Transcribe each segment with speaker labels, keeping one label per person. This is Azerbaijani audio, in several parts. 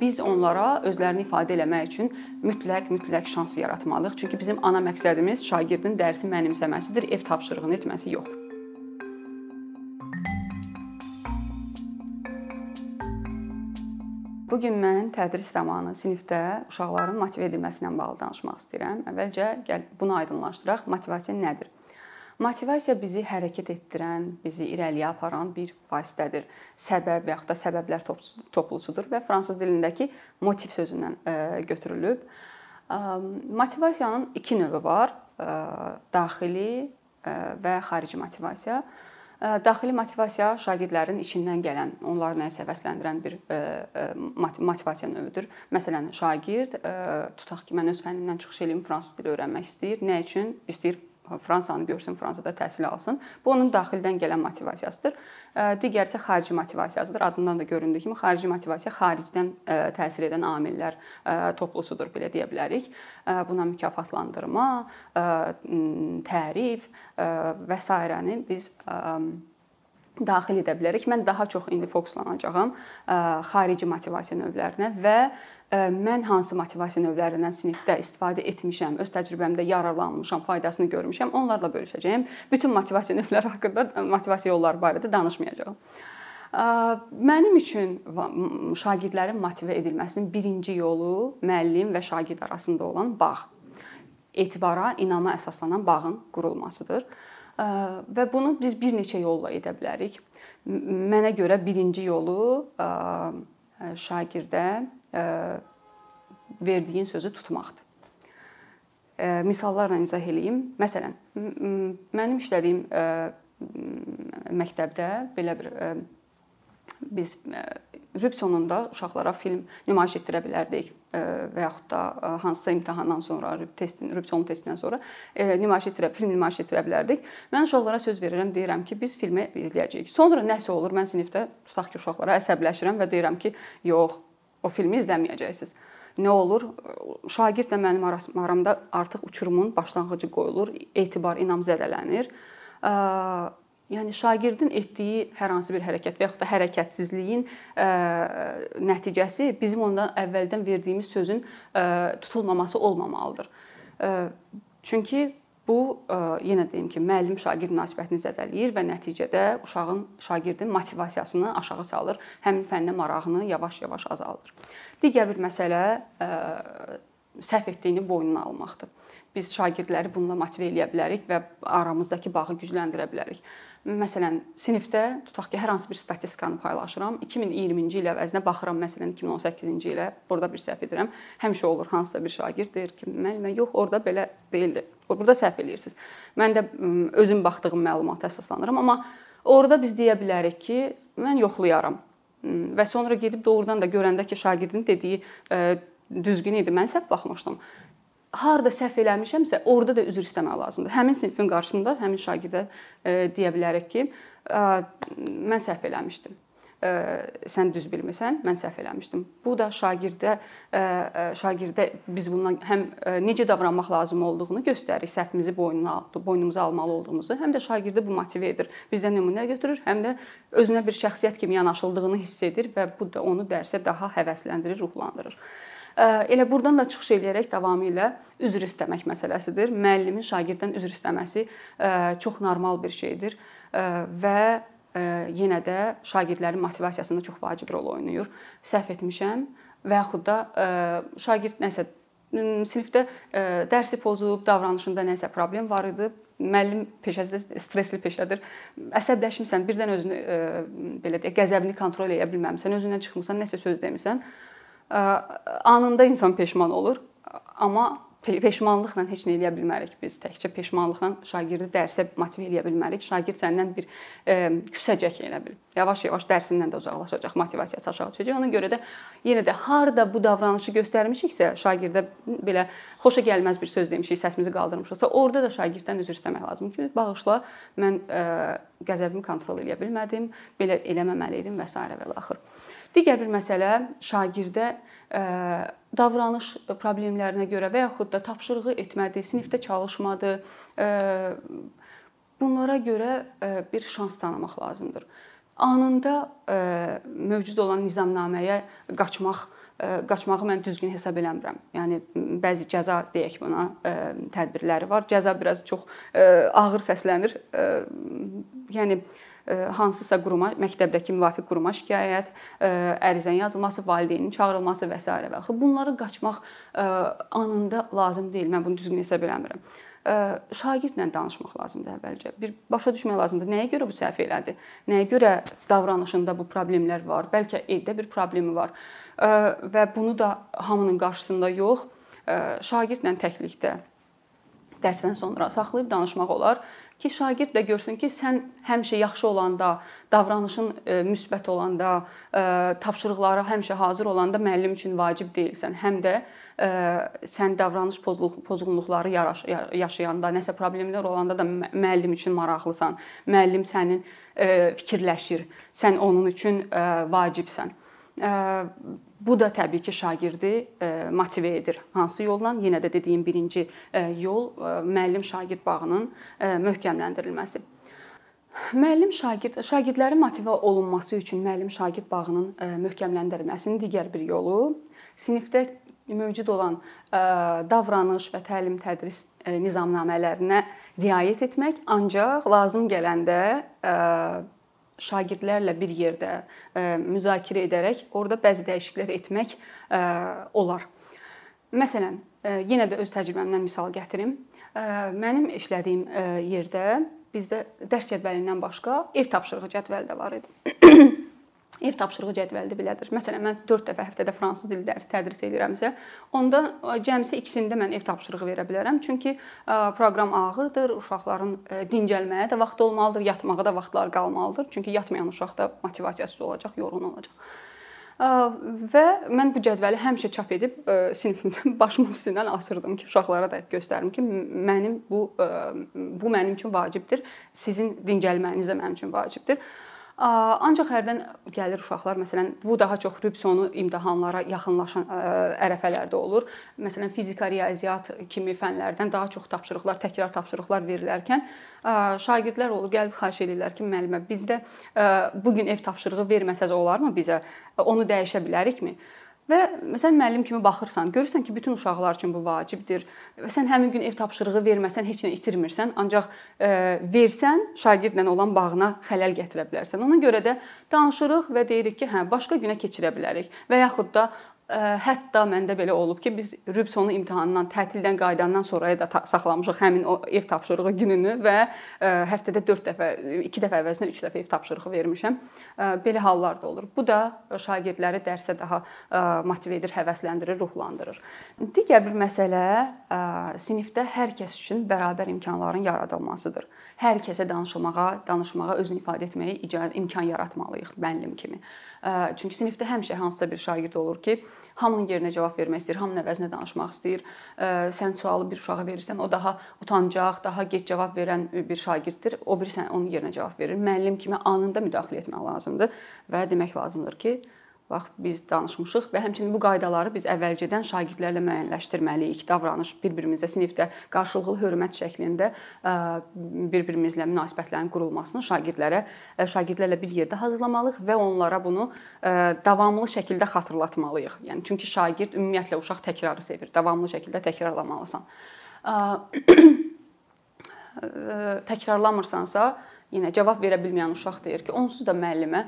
Speaker 1: biz onlara özlərini ifadə eləmək üçün mütləq mütləq şans yaratmalıyıq. Çünki bizim ana məqsədimiz şagirdin dərsi mənimsəməsidir, ev tapşırığını etməsi yox. Bu gün mən tədris zamanı sinifdə uşaqların motive edilməsi ilə bağlı danışmaq istəyirəm. Əvvəlcə gəl bunu aydınlaşdıraq. Motivasiya nədir? Motivasiya bizi hərəkət etdirən, bizi irəliyə aparan bir vasitədir. Səbəb və yaxud da səbəblər toplusudur və fransız dilindəki motiv sözündən e, götürülüb. Motivasiyanın iki növü var: e, daxili e, və xarici motivasiya. Daxili motivasiya şagirdlərin içindən gələn, onları nəyə həvəsləndirən bir motivasiya növüdür. Məsələn, şagird tutaq ki, mən öz fənnimdən çıxış eləyim, fransız dili öyrənmək istəyir. Nə üçün? İstəyir Fransanı görsün, Fransada təhsil alsın. Bu onun daxildən gələn motivasiyasıdır. Digəri isə xarici motivasiyasıdır. Adından da göründüyü kimi xarici motivasiya xaricdən təsir edən amillər toplusudur, belə deyə bilərik. Buna mükafatlandırma, tərif və s. biz daxil edə bilərik. Mən daha çox indi fokuslanacağam xarici motivasiya növlərinə və mən hansı motivasiya növlərindən sinifdə istifadə etmişəm, öz təcrübəmdə yararlanmışam, faydasını görmüşəm, onlarla bölüşəcəyəm. Bütün motivasiya növləri haqqında, motivasiya yolları barədə danışmayacağam. Mənim üçün şagirdlərin motive edilməsinin birinci yolu müəllim və şagird arasında olan bağ. Etibara, inama əsaslanan bağın qurulmasıdır. Və bunu biz bir neçə yolla edə bilərik. Mənə görə birinci yolu şagirdə verdiyin sözü tutmaqdır. Misallarla izah eləyim. Məsələn, mənim işlədiyim məktəbdə belə bir biz rüb sonunda uşaqlara film nümayiş etdirə bilərdik və yaxud da hansısa imtahandan sonra, rüb testin, rüb son testindən sonra nümayiş etdirə, film nümayiş etdirə bilərdik. Mən uşaqlara söz verirəm, deyirəm ki, biz filmi izləyəcəyik. Sonra nəsə olur, mən sinifdə tutaq ki, uşaqlara əsəbləşirəm və deyirəm ki, yox, o filmi izləməyəcəksiniz. Nə olur? Şagirdlə mənim aramda artıq uçurumun başlanğıcı qoyulur, etibar, inam zədələnir. Yəni şagirdin etdiyi hər hansı bir hərəkət və yaxud da hərəkətsizliyin nəticəsi bizim ondan əvvəldən verdiyimiz sözün tutulmaması olmamalıdır. Çünki Bu yenə deyim ki, müəllim-şagird münasibətini zədələyir və nəticədə uşağın, şagirdin motivasiyasını aşağı salır, həmin fənnə marağını yavaş-yavaş azaldır. Digər bir məsələ səhv etdiyini boynuna almaqdır. Biz şagirdləri bununla motive edə bilərik və aramızdakı bağı gücləndirə bilərik. Məsələn, sinifdə tutaq ki, hər hansı bir statistikanı paylaşıram. 2020-ci il əvəzinə baxıram, məsələn, 2018-ci ilə burada bir səhv edirəm. Həmişə olur hansısa bir şagird deyir ki, müəllimə, yox, orada belə deyildi. Burada səhv eləyirsiniz. Mən də özüm baxdığım məlumata əsaslanıram, amma orada biz deyə bilərik ki, mən yoxlayaram. Və sonra gedib doğrudan da görəndə ki, şagirdin dediyi düzgün idi, mən səhv baxmışdım harda səhv eləmişəmsə, orada da üzr istəmək lazımdır. Həmin sinifin qarşısında həmin şagirdə e, deyə bilərək ki, e, mən səhv eləmişdim. E, sən düz bilmirsən, mən səhv eləmişdim. Bu da şagirdə şagirdə biz bundan həm necə davranmaq lazım olduğunu göstərir, səhvimizi boynuna boynumuza almalı olduğumuzu, həm də şagirdi bu motive edir. Bizdən nümunə götürür, həm də özünə bir şəxsiyyət kimi yanaşıldığını hiss edir və bu da onu dərsə daha həvəsləndirir, ruhlandırır. Elə burdan da çıxış eləyərək davamilə üzr istəmək məsələsidir. Müəllimin şagirddən üzr istəməsi çox normal bir şeydir və yenə də şagirdlərin motivasiyasında çox vacib rol oynayır. Səhv etmişəm və yaxud da şagird nəsə sinifdə dərsi pozub, davranışında nəsə problem var idi. Müəllim peşəsi də stressli peşədir. Əsəbləşmisən, birdən özünü belə deyək, qəzəbini kontrol edə bilməmisən, özündən çıxmısan, nəsə söz demisən anında insan peşman olur, amma peşmanlıqla heç nə eləyə bilmərik biz. Təkcə peşmanlıqla şagirdi dərsə motive eləyə bilmərik. Şagird səndən bir e, küsəcək elə bil. Yavaş-yavaş dərsindən də uzaqlaşacaq, motivasiyası aşağı düşəcək. Ona görə də yenə də harda bu davranışı göstərmişiksə, şagirdə belə xoşa gəlməz bir söz demişik, səsimizi qaldırmışıqsa, orada da şagirddən üzr istəmək lazımdır ki, bağışla, mən e, qəzəbimi kontrol eləyə bilmədim, belə eləməməli idim və s. və axır. Digər bir məsələ şagirdə davranış problemlərinə görə və yaxud da tapşırığı etmədi, sinifdə çalışmadı. Bunlara görə bir şans tanımaq lazımdır. Anında mövcud olan nizamnaməyə qaçmaq qaçmağı mən düzgün hesab eləmirəm. Yəni bəzi cəza deyək buna tədbirləri var. Cəza biraz çox ağır səslənir. Yəni hansısa quruma, məktəbdəki müvafiq quruma şikayət, ərizənin yazılması, valideynin çağırılması və s. və axı bunları qaçmaq anında lazım deyil. Mən bunu düzgün hesab eləmirəm şagirdlə danışmaq lazımdır əvvəlcə. Bir başa düşmək lazımdır. Nəyə görə bu səhv elədi? Nəyə görə davranışında bu problemlər var? Bəlkə evdə bir problemi var. Və bunu da hamının qarşısında yox, şagirdlə təklikdə dərsdən sonra saxlayıb danışmaq olar ki, şagird də görsün ki, sən həmişə yaxşı olanda, davranışın müsbət olanda, tapşırıqlara həmişə hazır olanda müəllim üçün vacib deyilsən. Həm də sən davranış pozğunluq pozğunluqları yaşayanda, nəsə problemlər olanda da müəllim üçün maraqlısan. Müəllim sənin fikirləşir. Sən onun üçün vacibsən. Bu da təbii ki, şagirdi motive edir. Hansı yolla? Yenə də dediyim birinci yol müəllim-şagird bağının möhkəmləndirilməsi. Müəllim şagird şagirdlərin motive olunması üçün müəllim-şagird bağının möhkəmləndirilməsinin digər bir yolu sinifdə mövcud olan davranış və təlim-tədris nizamnamələrinə riayət etmək, ancaq lazım gələndə şagirdlərlə bir yerdə müzakirə edərək orada bəzi dəyişikliklər etmək olar. Məsələn, yenə də öz təcrübəmdən misal gətirim. Mənim işlədiyim yerdə bizdə dərs cədvəlindən başqa ev tapşırığı cədvəli də var idi. ev tapşırığı cədvəli belədir. Məsələn, mən 4 dəfə həftədə fransız dili dərsi tədris edirəmsə, onda cəmsi ikisində mən ev tapşırığı verə bilərəm. Çünki proqram ağırdır, uşaqların dincəlməyə də vaxt olmalıdır, yatmağa da vaxtları qalmalıdır. Çünki yatmayan uşaq da motivasiyasız olacaq, yorğun olacaq. Və mən bu cədvəli həmişə çap edib sinifimdə başımın üstündən asırdım ki, uşaqlara da göstərim ki, mənim bu bu mənim üçün vacibdir. Sizin dincəlməniz də mənim üçün vacibdir. Ancaq hərdən gəlir uşaqlar, məsələn, bu daha çox rübsonu imtahanlara yaxınlaşan ərəfələrdə olur. Məsələn, fizika, riyaziyyat kimi fənlərdən daha çox tapşırıqlar, təkrar tapşırıqlar verilərkən şagirdlər olub gəlib xahiş edirlər ki, müəllimə, bizdə bu gün ev tapşırığı verməsəz olarmı bizə? Onu dəyişə bilərikmi? Və məsələn müəllim kimi baxırsan, görürsən ki, bütün uşaqlar üçün bu vacibdir və sən həmin gün ev tapşırığı verməsən heç nə itirmirsən, ancaq e, versən şagirdlə olan bağına xələl gətirə bilərsən. Ona görə də danışırıq və deyirik ki, hə, başqa günə keçirə bilərik və yaxud da Hətta məndə belə olub ki, biz rüb sonu imtahanından, tətildən qayıdandan sonraya da saxlamışıq həmin o ev tapşırığı gününü və həftədə 4 dəfə, 2 dəfə əvəzinə 3 dəfə ev tapşırığı vermişəm. Belə hallar da olur. Bu da şagirdləri dərsə daha motive edir, həvəsləndirir, ruhlandırır. Digər bir məsələ sinifdə hər kəs üçün bərabər imkanların yaradılmasıdır. Hər kəsə danışmağa, danışmağa, özünü ifadə etməyə imkan yaratmalıyıq müəllim kimi. Çünki sinifdə həmişə hansısa bir şagird olur ki, hamının yerinə cavab vermək istəyir, hamının əvəzinə danışmaq istəyir. Sən sualı bir uşağa verirsən, o daha utancaq, daha gec cavab verən bir şagirddir. O biri sən onun yerinə cavab verir. Müəllim kimi anında müdaxilə etmək lazımdır və demək lazımdır ki, Bax biz danışmışıq və həmçinin bu qaydaları biz əvvəlcədən şagirdlərlə müəyyənləşdirməliyik. Davranış bir-birimizə sinifdə qarşılıqlı hörmət şəklində bir-birimizlə münasibətlərin qurulmasını şagirdlərə şagirdlərlə bir yerdə hazırlamalıyıq və onlara bunu davamlı şəkildə xatırlatmalıyıq. Yəni çünki şagird ümumiyyətlə uşaq təkrarı sevir. Davamlı şəkildə təkrarlamalısan. təkrarlamırsansa, yenə cavab verə bilməyən uşaq deyir ki, onsuz da müəllimə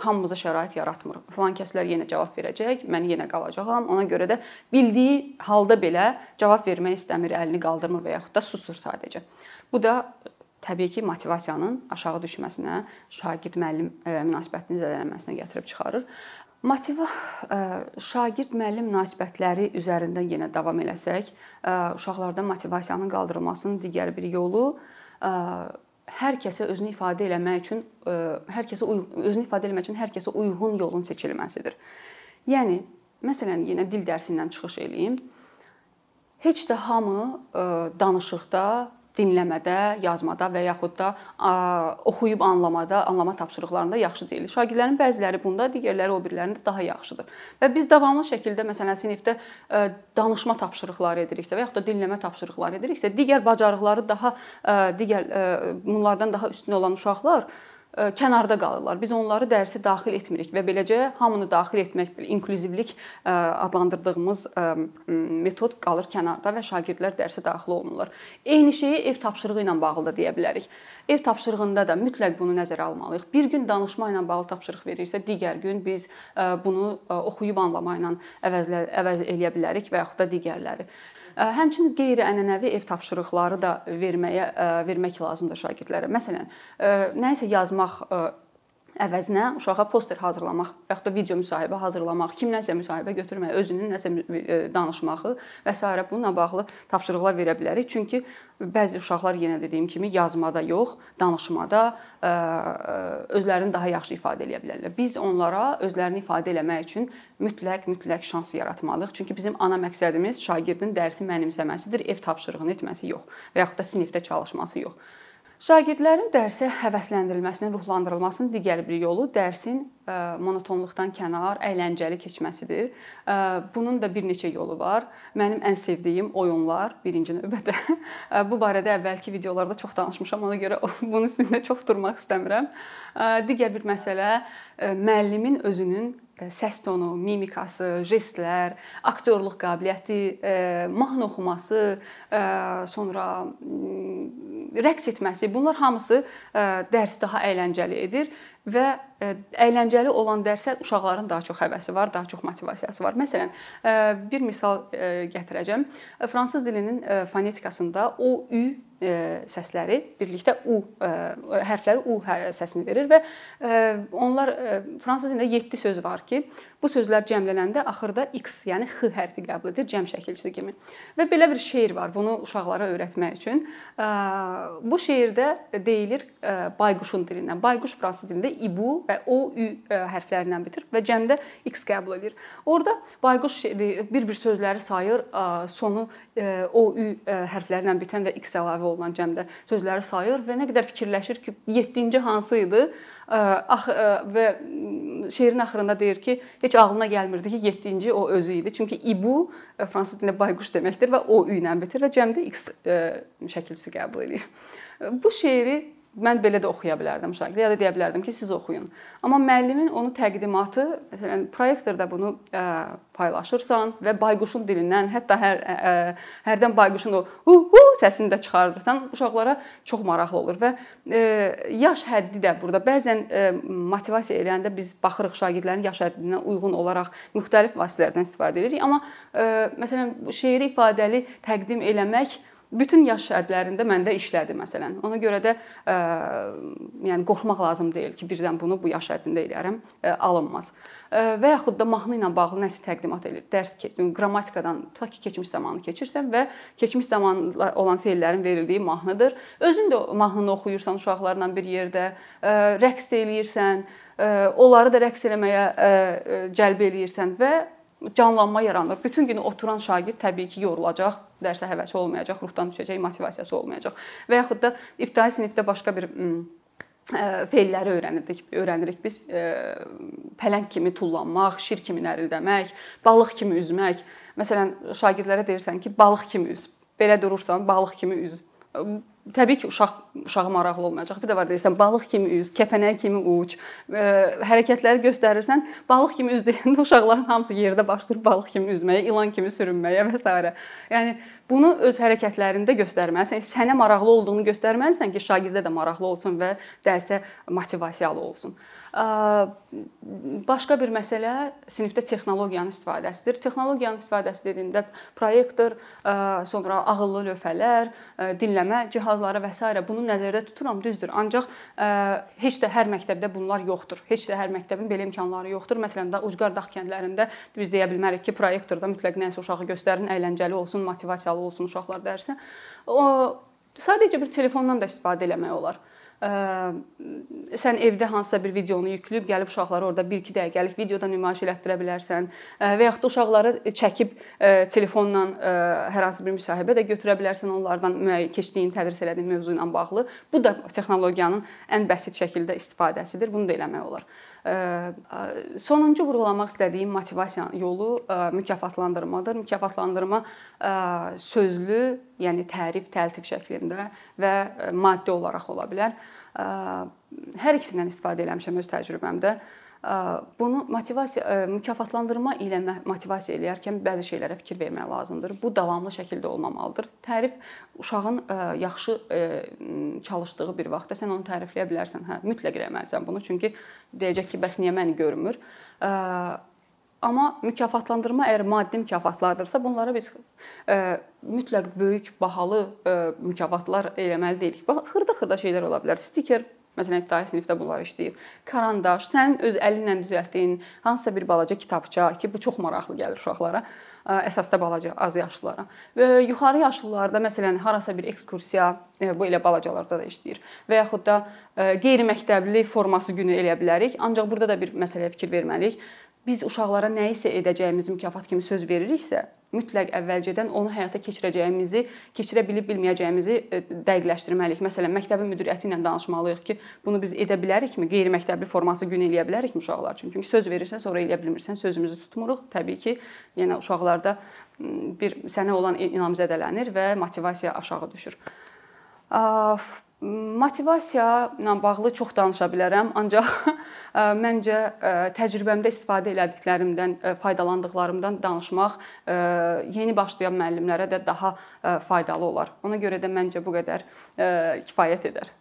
Speaker 1: hamımıza şərait yaratmır. Falan kəslər yenə cavab verəcək, mən yenə qalacağam. Ona görə də bildiyi halda belə cavab vermək istəmir, əlini qaldırmır və yaxud da susur sadəcə. Bu da təbii ki, motivasiyanın aşağı düşməsinə, şagird müəllim münasibətinin zədələnməsinə gətirib çıxarır. Motiva şagird müəllim münasibətləri üzərindən yenə davam eləsək, uşaqlarda motivasiyanın qaldırılmasının digər bir yolu hər kəsə özünü ifadə eləmək üçün e, hər kəsə özünü ifadə etmək üçün hər kəsə uyğun yolun seçilməsidir. Yəni məsələn yenə dil dərsindən çıxış eləyim. Heç də hamı e, danışıqda dinləmədə, yazmada və yaxud da oxuyub anlamada, anlama tapşırıqlarında yaxşı deyil. Şagirdlərin bəziləri bunda, digərləri o birilərində daha yaxşıdır. Və biz davamlı şəkildə məsələn sinifdə danışma tapşırıqları ediriksə və yaxud da dinləmə tapşırıqları ediriksə, digər bacarıqları daha digər bunlardan daha üstün olan uşaqlar kənarda qalırlar. Biz onları dərsə daxil etmirik və beləcə hamını daxil etmək, inklüzivlik adlandırdığımız metod qalır kənarda və şagirdlər dərsə daxil olmurlar. Eyni şeyi ev tapşırığı ilə bağlı da deyə bilərik. Ev tapşırığında da mütləq bunu nəzərə almalıyıq. Bir gün danışma ilə bağlı tapşırıq verirsə, digər gün biz bunu oxuyub anlama ilə əvəzlə əvəz eləyə bilərik və yaxud da digərləri. Həmçinin qeyri-ənənəvi ev tapşırıqları da verməyə vermək lazımdır şagirdlərə. Məsələn, nəyisə yazmaq əvəzinə uşağa poster hazırlamaq yaxud da video müsahibə hazırlamaq, kimlənsə müsahibə götürmək, özünün nəsə e, danışmağı və s. bununla bağlı tapşırıqlar verə bilərik. Çünki bəzi uşaqlar yenə dediyim kimi yazmada yox, danışmada e, özlərini daha yaxşı ifadə edə bilərlər. Biz onlara özlərini ifadə etmək üçün mütləq mütləq şans yaratmalıyıq. Çünki bizim ana məqsədimiz şagirdin dərsi mənimsəməsidir, ev tapşırığını etməsi yox və yaxud da sinifdə çalışması yox. Şagirdlərin dərsə həvəsləndirilməsinin, ruhlandırılmasının digər bir yolu dərsin e, monotonluqdan kənar, əyləncəli keçməsidir. E, bunun da bir neçə yolu var. Mənim ən sevdiyim oyunlar birinci növbədə. E, bu barədə əvvəlki videolarda çox danışmışam, ona görə bunun üstündə çox durmaq istəmirəm. Digər bir məsələ müəllimin özünün səs tonu, mimikası, jestlər, aktyorluq qabiliyyəti, mahnı oxuması, sonra rəqs etməsi, bunlar hamısı dərsi daha əyləncəli edir və əyləncəli olan dərsə uşaqların daha çox həvəsi var, daha çox motivasiyası var. Məsələn, bir misal gətirəcəm. Fransız dilinin fonetikasında o, ü səsləri birlikdə u hərfləri u səsini verir və onlar fransız dilində 7 söz var ki, bu sözlər cəmlənəndə axırda x, yəni x hərfi qəbul edir cəm şəkilçisi kimi. Və belə bir şeir var bunu uşaqlara öyrətmək üçün. Bu şeirdə deyilir bayquşun dilindən. Bayquş fransız dilində ibu və o ü hərflərindən bitir və cəmdə x qəbul edir. Orda bayquş bir-bir sözləri sayır, sonu o ü hərflərindən bitən və x əlavə olunan cəmdə sözləri sayır və nə qədər fikirləşir ki, 7-ci hansı idi? Ax və şeirin axırında deyir ki, heç ağlına gəlmirdi ki, 7-ci o özü idi. Çünki ibu fransız dilində bayquş deməkdir və o ü ilə bitir və cəmdə x şəkilçisi qəbul edir. Bu şeiri mən belə də oxuya bilərdim şagird ya da deyə bilərdim ki, siz oxuyun. Amma müəllimin onu təqdimatı, məsələn, proyektorda bunu ə, paylaşırsan və bayquşun dilindən, hətta hər ə, hərdən bayquşun o hu hu səsini də çıxarırsan, uşaqlara çox maraqlı olur və ə, yaş həddi də burada bəzən ə, motivasiya eləyəndə biz baxırıq şagirdlərin yaş həddinə uyğun olaraq müxtəlif vasitələrdən istifadə edirik, amma ə, məsələn, şeiri ifadəli təqdim eləmək bütün yaş hədlərində məndə işlədi məsələn. Ona görə də ə, yəni qorxmaq lazım deyil ki, birdən bunu bu yaş həddində eləyərəm, ə, alınmaz. Ə, və yaxud da mahnı ilə bağlı nəsə təqdimat edir. Dərs qrammatikadan tutaq ki, keçmiş zamanı keçirsən və keçmiş zamanı olan fe'llərin verildiyi mahnıdır. Özün də mahnını oxuyursan uşaqlarla bir yerdə, ə, rəqs eləyirsən, ə, onları da rəqs eləməyə ə, cəlb eləyirsən və canlanma yaranır. Bütün gün oturan şagird təbii ki, yorulacaq, dərsə həvəsi olmayacaq, ruhdan düşəcək, motivasiyası olmayacaq. Və yaxud da ibtidai sinifdə başqa bir feilləri öyrənirdik, öyrənirik biz. Pələng kimi tullanmaq, şir kimi nərildəmək, balıq kimi üzmək. Məsələn, şagirdlərə deyirsən ki, balıq kimi üz. Belə durursan, balıq kimi üz təbii ki, uşaq uşağı maraqlı olmayacaq. Bir də var deyirsən, balıq kimi üz, kəpənək kimi uç, ə, hərəkətləri göstərirsən, balıq kimi üz deyəndə uşaqların hamısı yerdə başlayır balıq kimi üzməyə, ilan kimi sürünməyə və s. Yəni bunu öz hərəkətlərində göstərməlisən. Sənə maraqlı olduğunu göstərməlisən ki, şagirdə də maraqlı olsun və dərsə motivasiyalı olsun. Başqa bir məsələ sinifdə texnologiyanın istifadəsidir. Texnologiyanın istifadəsi dediyimdə proyektor, sonra ağıllı lövhələr, dinləmə cihazları və s. bunu nəzərdə tuturam, düzdür. Ancaq heç də hər məktəbdə bunlar yoxdur. Heç də hər məktəbin belə imkanları yoxdur. Məsələn də ucqar dağ kəndlərində biz deyə bilmərik ki, proyektorda mütləq nəsə uşağı göstərin, əyləncəli olsun, motivasiyalı olsun uşaqlar dərsə. O sadəcə bir telefondan da istifadə etmək olar sən evdə hansısa bir videonu yükləyib gəlib uşaqları orada 1-2 dəqiqəlik videoda nümayiş elətdirə bilərsən və yaxud da uşaqları çəkib telefonla hər hansı bir müsahibə də götürə bilərsən onlardan keçdiyin, tədris elədiyin mövzu ilə bağlı. Bu da texnologiyanın ən bəsit şəkildə istifadəsidir. Bunu da eləmək olar. Sonuncu vurğulamaq istədiyim motivasiya yolu mükafatlandırmadır. Mükafatlandırma sözlü, yəni tərif, təltif şəklində və maddi olaraq ola bilər. Hər ikisindən istifadə eləmişəm öz təcrübəmdə. Bunu motivasiya mükafatlandırma ilə motivasiya eləyərkən bəzi şeylərə fikir vermək lazımdır. Bu davamlı şəkildə olmamalıdır. Tərif uşağın yaxşı çalışdığı bir vaxtda sən onu tərifləyə bilərsən. Hə, mütləq eləməlisən bunu. Çünki deyəcək ki, bəs niyə məni görmür? Amma mükafatlandırma əgər maddi mükafatlardırsa, bunlara biz ə, mütləq böyük, bahalı ə, mükafatlar eləməli deyilik. Bax, xırda-xırda şeylər ola bilər. Stiker Məsələn, ibtidai sinifdə bunlar işləyir. Karandaş, sən öz əlinlə düzəltdiyin hansısa bir balaca kitabça ki, bu çox maraqlı gəlir uşaqlara, əsasda balaca az yaşlılara. Və yuxarı yaşlılarda məsələn harasa bir ekskursiya, bu elə balacalarda da işləyir. Və yaxud da qeyri-məktəbli forması günü eləyə bilərik. Ancaq burada da bir məsələyə fikir verməliyik biz uşaqlara nə isə edəcəyimiz mükafat kimi söz veririksə, mütləq əvvəlcədən onu həyata keçirəcəyimizi, keçirə bilib bilməyəcəyimizi e, dəqiqləşdirməliyik. Məsələn, məktəbin müdiriyyəti ilə danışmalıyıq ki, bunu biz edə bilərikmi? Qeyri-məktəbli forması gün eləyə bilərikmi uşaqlar üçün? Çünki söz verirsən, sonra eləyə bilmirsən, sözümüzü tutmuruq. Təbii ki, yenə uşaqlarda bir sənə olan inam zədələnir və motivasiya aşağı düşür. Motivasiya ilə bağlı çox danışa bilərəm, ancaq məncə təcrübəmdə istifadə elədiklərimdən, faydalandıqlarımdan danışmaq yeni başlayan müəllimlərə də daha faydalı olar. Ona görə də məncə bu qədər kifayət edər.